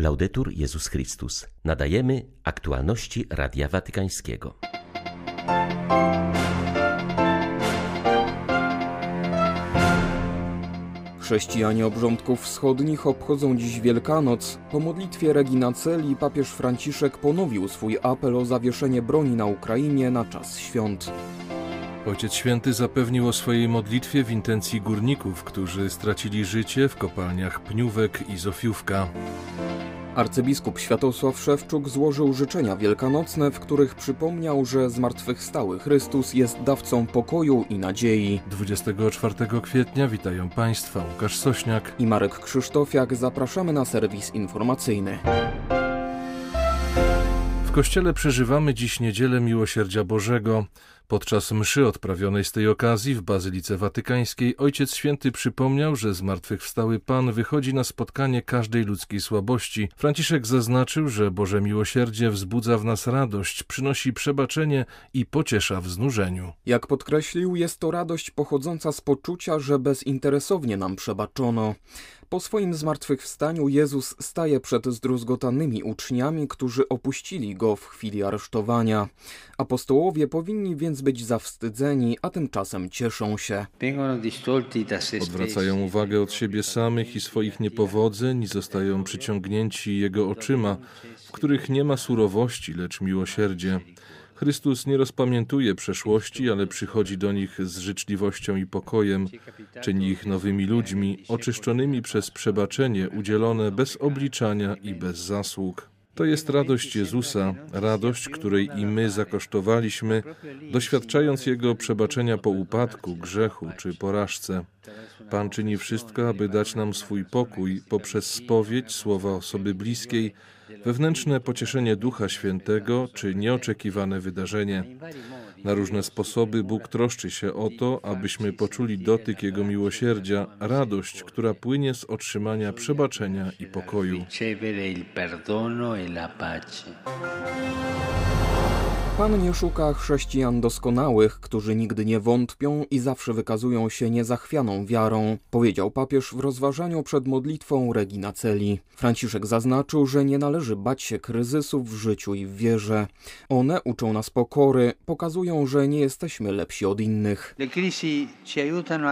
Laudetur Jezus Chrystus. Nadajemy aktualności Radia Watykańskiego. Chrześcijanie obrządków wschodnich obchodzą dziś Wielkanoc. Po modlitwie Regina Celi papież Franciszek ponowił swój apel o zawieszenie broni na Ukrainie na czas świąt. Ojciec Święty zapewnił o swojej modlitwie w intencji górników, którzy stracili życie w kopalniach Pniówek i Zofiówka. Arcybiskup Światosław Szewczuk złożył życzenia wielkanocne, w których przypomniał, że zmartwychwstały Chrystus jest dawcą pokoju i nadziei. 24 kwietnia witają Państwa Łukasz Sośniak i Marek Krzysztofiak. Zapraszamy na serwis informacyjny. W kościele przeżywamy dziś niedzielę Miłosierdzia Bożego. Podczas mszy odprawionej z tej okazji w Bazylice Watykańskiej Ojciec Święty przypomniał, że zmartwychwstały Pan wychodzi na spotkanie każdej ludzkiej słabości. Franciszek zaznaczył, że Boże Miłosierdzie wzbudza w nas radość, przynosi przebaczenie i pociesza w znużeniu. Jak podkreślił, jest to radość pochodząca z poczucia, że bezinteresownie nam przebaczono. Po swoim zmartwychwstaniu Jezus staje przed zdruzgotanymi uczniami, którzy opuścili go w chwili aresztowania. Apostołowie powinni więc być zawstydzeni, a tymczasem cieszą się. Odwracają uwagę od siebie samych i swoich niepowodzeń i zostają przyciągnięci Jego oczyma, w których nie ma surowości, lecz miłosierdzie. Chrystus nie rozpamiętuje przeszłości, ale przychodzi do nich z życzliwością i pokojem, czyni ich nowymi ludźmi, oczyszczonymi przez przebaczenie udzielone bez obliczania i bez zasług. To jest radość Jezusa, radość, której i my zakosztowaliśmy, doświadczając Jego przebaczenia po upadku, grzechu czy porażce. Pan czyni wszystko, aby dać nam swój pokój poprzez spowiedź słowa osoby bliskiej, wewnętrzne pocieszenie Ducha Świętego czy nieoczekiwane wydarzenie. Na różne sposoby Bóg troszczy się o to, abyśmy poczuli dotyk Jego miłosierdzia, radość, która płynie z otrzymania przebaczenia i pokoju. Pan nie szuka chrześcijan doskonałych, którzy nigdy nie wątpią i zawsze wykazują się niezachwianą wiarą, powiedział papież w rozważaniu przed modlitwą Regina Celi. Franciszek zaznaczył, że nie należy bać się kryzysów w życiu i w wierze. One uczą nas pokory, pokazują, że nie jesteśmy lepsi od innych.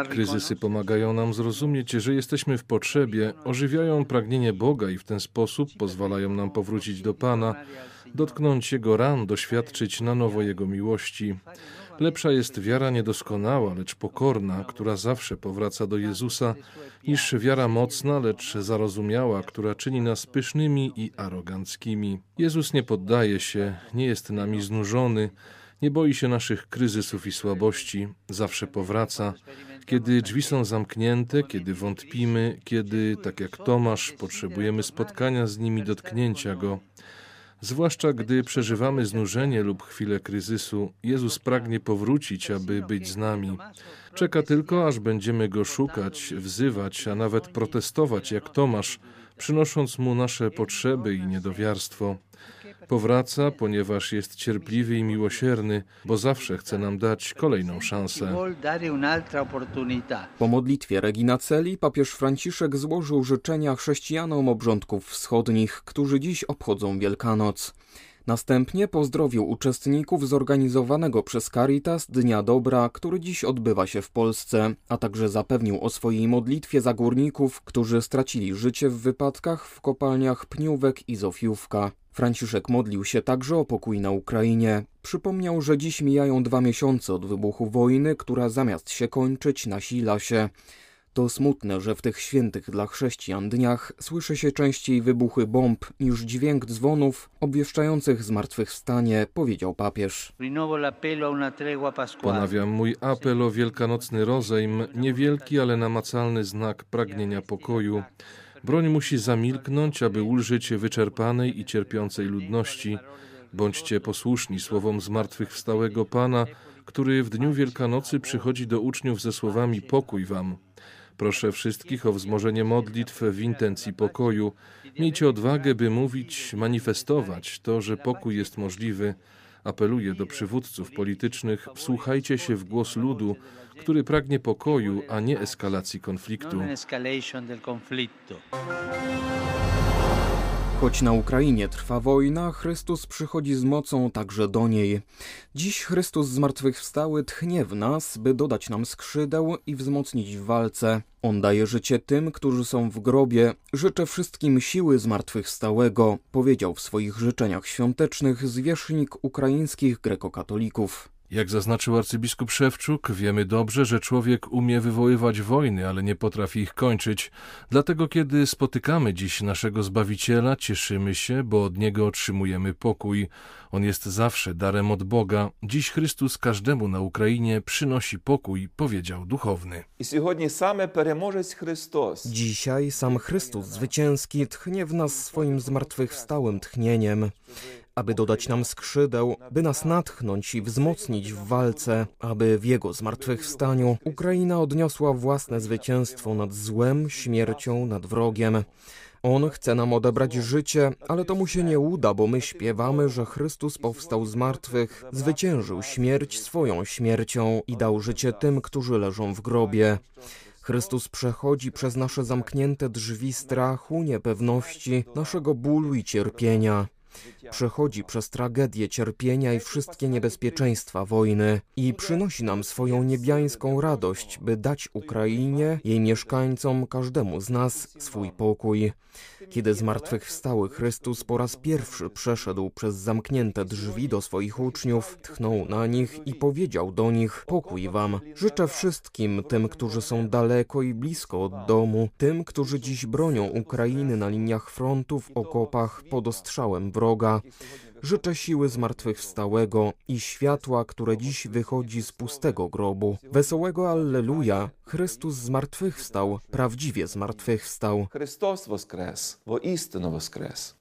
Kryzysy pomagają nam zrozumieć, że jesteśmy w potrzebie, ożywiają pragnienie Boga i w ten sposób pozwalają nam powrócić do Pana dotknąć Jego ran, doświadczyć na nowo Jego miłości. Lepsza jest wiara niedoskonała, lecz pokorna, która zawsze powraca do Jezusa, niż wiara mocna, lecz zarozumiała, która czyni nas pysznymi i aroganckimi. Jezus nie poddaje się, nie jest nami znużony, nie boi się naszych kryzysów i słabości, zawsze powraca. Kiedy drzwi są zamknięte, kiedy wątpimy, kiedy, tak jak Tomasz, potrzebujemy spotkania z nimi, dotknięcia go. Zwłaszcza gdy przeżywamy znużenie lub chwilę kryzysu, Jezus pragnie powrócić, aby być z nami. Czeka tylko, aż będziemy go szukać, wzywać, a nawet protestować jak Tomasz, przynosząc mu nasze potrzeby i niedowiarstwo. Powraca, ponieważ jest cierpliwy i miłosierny, bo zawsze chce nam dać kolejną szansę. Po modlitwie Regina Celi papież Franciszek złożył życzenia chrześcijanom obrządków wschodnich, którzy dziś obchodzą Wielkanoc. Następnie pozdrowił uczestników zorganizowanego przez Caritas Dnia Dobra, który dziś odbywa się w Polsce, a także zapewnił o swojej modlitwie za górników, którzy stracili życie w wypadkach w kopalniach Pniówek i Zofiówka. Franciszek modlił się także o pokój na Ukrainie. Przypomniał, że dziś mijają dwa miesiące od wybuchu wojny, która zamiast się kończyć nasila się. To smutne, że w tych świętych dla chrześcijan dniach słyszy się częściej wybuchy bomb niż dźwięk dzwonów obwieszczających zmartwychwstanie, powiedział papież. Ponawiam mój apel o wielkanocny rozejm, niewielki, ale namacalny znak pragnienia pokoju. Broń musi zamilknąć, aby ulżyć wyczerpanej i cierpiącej ludności. Bądźcie posłuszni słowom zmartwychwstałego Pana, który w dniu Wielkanocy przychodzi do uczniów ze słowami pokój wam. Proszę wszystkich o wzmożenie modlitw w intencji pokoju. Miejcie odwagę, by mówić, manifestować to, że pokój jest możliwy. Apeluję do przywódców politycznych, wsłuchajcie się w głos ludu, który pragnie pokoju, a nie eskalacji konfliktu. Choć na Ukrainie trwa wojna, Chrystus przychodzi z mocą także do niej. Dziś Chrystus zmartwychwstały tchnie w nas, by dodać nam skrzydeł i wzmocnić w walce. On daje życie tym, którzy są w grobie. Życzę wszystkim siły zmartwychwstałego, powiedział w swoich życzeniach świątecznych zwierzchnik ukraińskich grekokatolików. Jak zaznaczył arcybiskup Szewczuk, wiemy dobrze, że człowiek umie wywoływać wojny, ale nie potrafi ich kończyć. Dlatego, kiedy spotykamy dziś naszego Zbawiciela, cieszymy się, bo od Niego otrzymujemy pokój. On jest zawsze darem od Boga. Dziś Chrystus każdemu na Ukrainie przynosi pokój, powiedział duchowny. Dzisiaj sam Chrystus zwycięski tchnie w nas swoim zmartwychwstałym tchnieniem aby dodać nam skrzydeł, by nas natchnąć i wzmocnić w walce, aby w Jego zmartwychwstaniu Ukraina odniosła własne zwycięstwo nad złem, śmiercią, nad wrogiem. On chce nam odebrać życie, ale to mu się nie uda, bo my śpiewamy, że Chrystus powstał z martwych, zwyciężył śmierć swoją śmiercią i dał życie tym, którzy leżą w grobie. Chrystus przechodzi przez nasze zamknięte drzwi strachu, niepewności, naszego bólu i cierpienia. Przechodzi przez tragedię cierpienia i wszystkie niebezpieczeństwa wojny i przynosi nam swoją niebiańską radość, by dać Ukrainie, jej mieszkańcom, każdemu z nas swój pokój. Kiedy zmartwychwstały Chrystus po raz pierwszy przeszedł przez zamknięte drzwi do swoich uczniów, tchnął na nich i powiedział do nich: Pokój wam. Życzę wszystkim, tym, którzy są daleko i blisko od domu, tym, którzy dziś bronią Ukrainy na liniach frontu, w okopach, pod ostrzałem wroga. Życzę siły zmartwychwstałego i światła, które dziś wychodzi z pustego grobu. Wesołego Alleluja! Chrystus zmartwychwstał, prawdziwie zmartwychwstał. Chrystus woskres, woistyno woskres.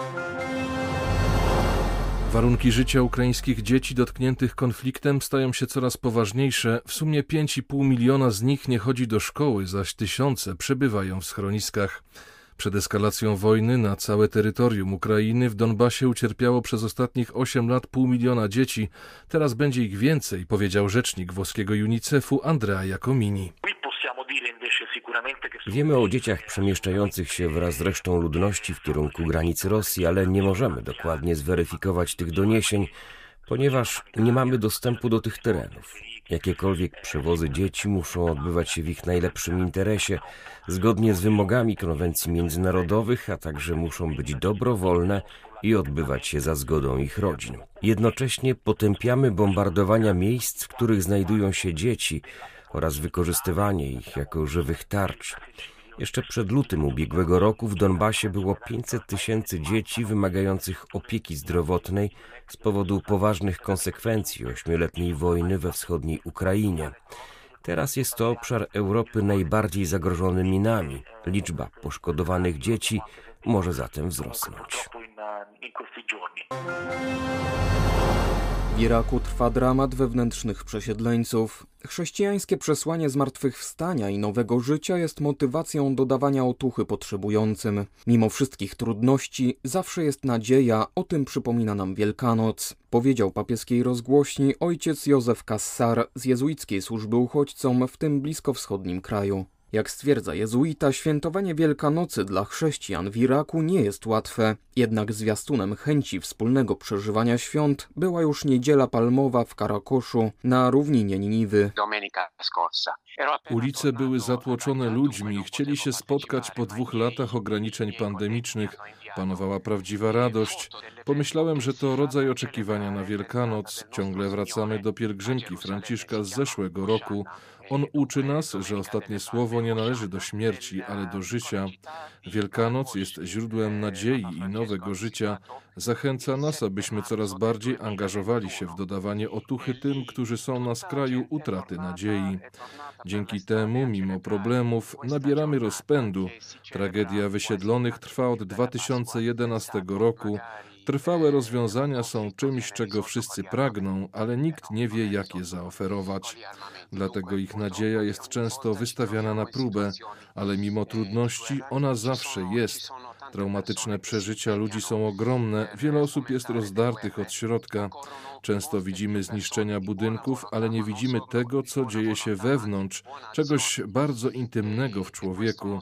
Warunki życia ukraińskich dzieci dotkniętych konfliktem stają się coraz poważniejsze. W sumie 5,5 miliona z nich nie chodzi do szkoły, zaś tysiące przebywają w schroniskach. Przed eskalacją wojny na całe terytorium Ukrainy w Donbasie ucierpiało przez ostatnich 8 lat pół miliona dzieci. Teraz będzie ich więcej, powiedział rzecznik włoskiego UNICEF-u Andrea Jacomini. Wiemy o dzieciach przemieszczających się wraz z resztą ludności w kierunku granicy Rosji, ale nie możemy dokładnie zweryfikować tych doniesień, ponieważ nie mamy dostępu do tych terenów. Jakiekolwiek przewozy dzieci muszą odbywać się w ich najlepszym interesie, zgodnie z wymogami konwencji międzynarodowych, a także muszą być dobrowolne i odbywać się za zgodą ich rodzin. Jednocześnie potępiamy bombardowania miejsc, w których znajdują się dzieci oraz wykorzystywanie ich jako żywych tarcz. Jeszcze przed lutym ubiegłego roku w Donbasie było 500 tysięcy dzieci wymagających opieki zdrowotnej z powodu poważnych konsekwencji ośmioletniej wojny we wschodniej Ukrainie. Teraz jest to obszar Europy najbardziej zagrożony minami. Liczba poszkodowanych dzieci może zatem wzrosnąć. W Iraku trwa dramat wewnętrznych przesiedleńców. Chrześcijańskie przesłanie zmartwychwstania i nowego życia jest motywacją do dawania otuchy potrzebującym. Mimo wszystkich trudności zawsze jest nadzieja, o tym przypomina nam Wielkanoc, powiedział papieskiej rozgłośni ojciec Józef Kassar z jezuickiej służby uchodźcom w tym bliskowschodnim kraju. Jak stwierdza jezuita, świętowanie Wielkanocy dla chrześcijan w Iraku nie jest łatwe, jednak zwiastunem chęci wspólnego przeżywania świąt była już niedziela palmowa w Karakoszu na równinie Niniwy. Ulice były zatłoczone ludźmi, chcieli się spotkać po dwóch latach ograniczeń pandemicznych. Panowała prawdziwa radość. Pomyślałem, że to rodzaj oczekiwania na Wielkanoc. Ciągle wracamy do pielgrzymki Franciszka z zeszłego roku. On uczy nas, że ostatnie słowo nie należy do śmierci, ale do życia. Wielkanoc jest źródłem nadziei i nowego życia. Zachęca nas, abyśmy coraz bardziej angażowali się w dodawanie otuchy tym, którzy są na skraju utraty nadziei. Dzięki temu, mimo problemów, nabieramy rozpędu. Tragedia wysiedlonych trwa od 2011 roku. Trwałe rozwiązania są czymś, czego wszyscy pragną, ale nikt nie wie, jak je zaoferować. Dlatego ich nadzieja jest często wystawiana na próbę, ale mimo trudności ona zawsze jest. Traumatyczne przeżycia ludzi są ogromne, wiele osób jest rozdartych od środka. Często widzimy zniszczenia budynków, ale nie widzimy tego, co dzieje się wewnątrz, czegoś bardzo intymnego w człowieku.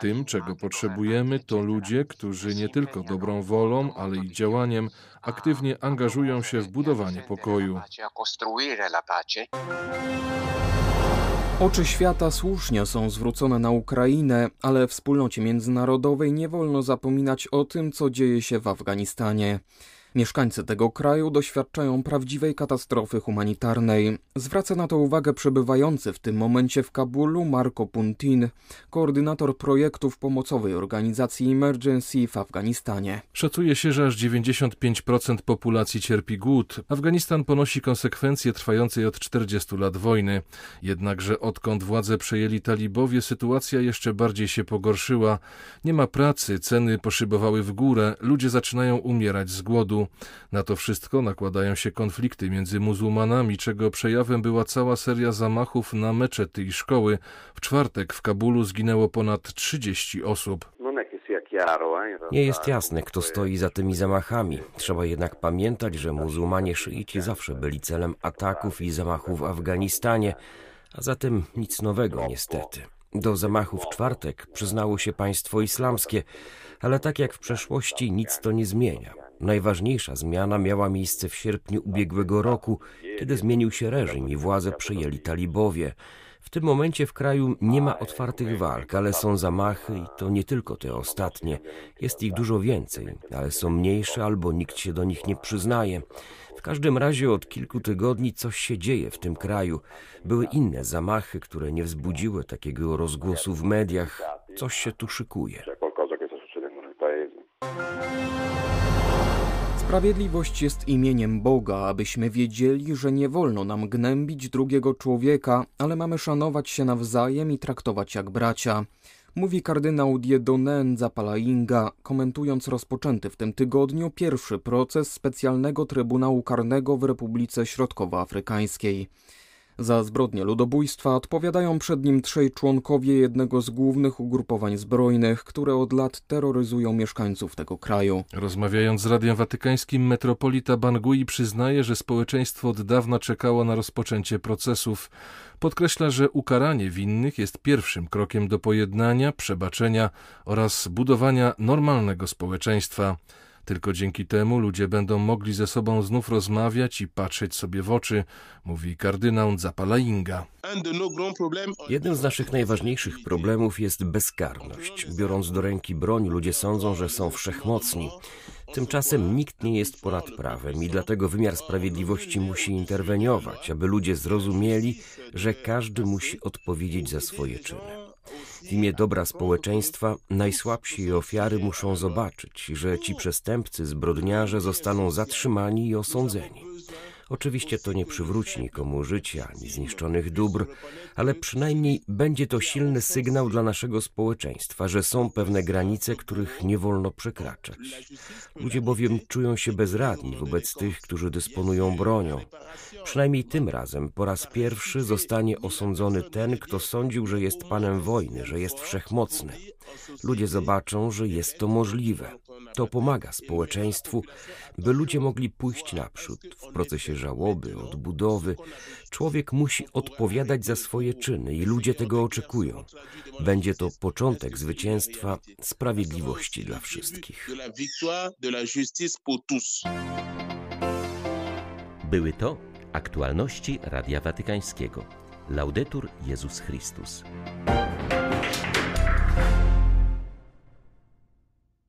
Tym, czego potrzebujemy, to ludzie, którzy nie tylko dobrą wolą, ale i działaniem aktywnie angażują się w budowanie pokoju. Oczy świata słusznie są zwrócone na Ukrainę, ale wspólnocie międzynarodowej nie wolno zapominać o tym, co dzieje się w Afganistanie. Mieszkańcy tego kraju doświadczają prawdziwej katastrofy humanitarnej. Zwraca na to uwagę przebywający w tym momencie w Kabulu Marco Puntin, koordynator projektów pomocowej organizacji Emergency w Afganistanie. Szacuje się, że aż 95% populacji cierpi głód. Afganistan ponosi konsekwencje trwającej od 40 lat wojny. Jednakże odkąd władze przejęli talibowie, sytuacja jeszcze bardziej się pogorszyła. Nie ma pracy, ceny poszybowały w górę, ludzie zaczynają umierać z głodu. Na to wszystko nakładają się konflikty między muzułmanami, czego przejawem była cała seria zamachów na meczety i szkoły. W czwartek w Kabulu zginęło ponad 30 osób. Nie jest jasne, kto stoi za tymi zamachami. Trzeba jednak pamiętać, że muzułmanie szyici zawsze byli celem ataków i zamachów w Afganistanie, a zatem nic nowego niestety. Do zamachu w czwartek przyznało się państwo islamskie, ale tak jak w przeszłości nic to nie zmienia. Najważniejsza zmiana miała miejsce w sierpniu ubiegłego roku, kiedy zmienił się reżim i władzę przejęli talibowie. W tym momencie w kraju nie ma otwartych walk, ale są zamachy i to nie tylko te ostatnie. Jest ich dużo więcej, ale są mniejsze albo nikt się do nich nie przyznaje. W każdym razie od kilku tygodni coś się dzieje w tym kraju. Były inne zamachy, które nie wzbudziły takiego rozgłosu w mediach. Coś się tu szykuje. Sprawiedliwość jest imieniem Boga, abyśmy wiedzieli, że nie wolno nam gnębić drugiego człowieka, ale mamy szanować się nawzajem i traktować jak bracia. Mówi kardynał Dieudonné Zapalainga, komentując rozpoczęty w tym tygodniu pierwszy proces specjalnego Trybunału Karnego w Republice Środkowoafrykańskiej. Za zbrodnie ludobójstwa odpowiadają przed nim trzej członkowie jednego z głównych ugrupowań zbrojnych, które od lat terroryzują mieszkańców tego kraju. Rozmawiając z Radiem Watykańskim, metropolita Bangui przyznaje, że społeczeństwo od dawna czekało na rozpoczęcie procesów. Podkreśla, że ukaranie winnych jest pierwszym krokiem do pojednania, przebaczenia oraz budowania normalnego społeczeństwa. Tylko dzięki temu ludzie będą mogli ze sobą znów rozmawiać i patrzeć sobie w oczy, mówi kardynał Zapalainga. Jednym z naszych najważniejszych problemów jest bezkarność. Biorąc do ręki broń, ludzie sądzą, że są wszechmocni. Tymczasem nikt nie jest ponad prawem i dlatego wymiar sprawiedliwości musi interweniować, aby ludzie zrozumieli, że każdy musi odpowiedzieć za swoje czyny. W imię dobra społeczeństwa najsłabsi ofiary muszą zobaczyć, że ci przestępcy, zbrodniarze zostaną zatrzymani i osądzeni. Oczywiście to nie przywróci nikomu życia ani zniszczonych dóbr, ale przynajmniej będzie to silny sygnał dla naszego społeczeństwa, że są pewne granice, których nie wolno przekraczać. Ludzie bowiem czują się bezradni wobec tych, którzy dysponują bronią. Przynajmniej tym razem po raz pierwszy zostanie osądzony ten, kto sądził, że jest panem wojny, że jest wszechmocny. Ludzie zobaczą, że jest to możliwe. To pomaga społeczeństwu, by ludzie mogli pójść naprzód w procesie żałoby, odbudowy. Człowiek musi odpowiadać za swoje czyny i ludzie tego oczekują. Będzie to początek zwycięstwa sprawiedliwości dla wszystkich. Były to aktualności Radia Watykańskiego. Laudetur Jezus Chrystus.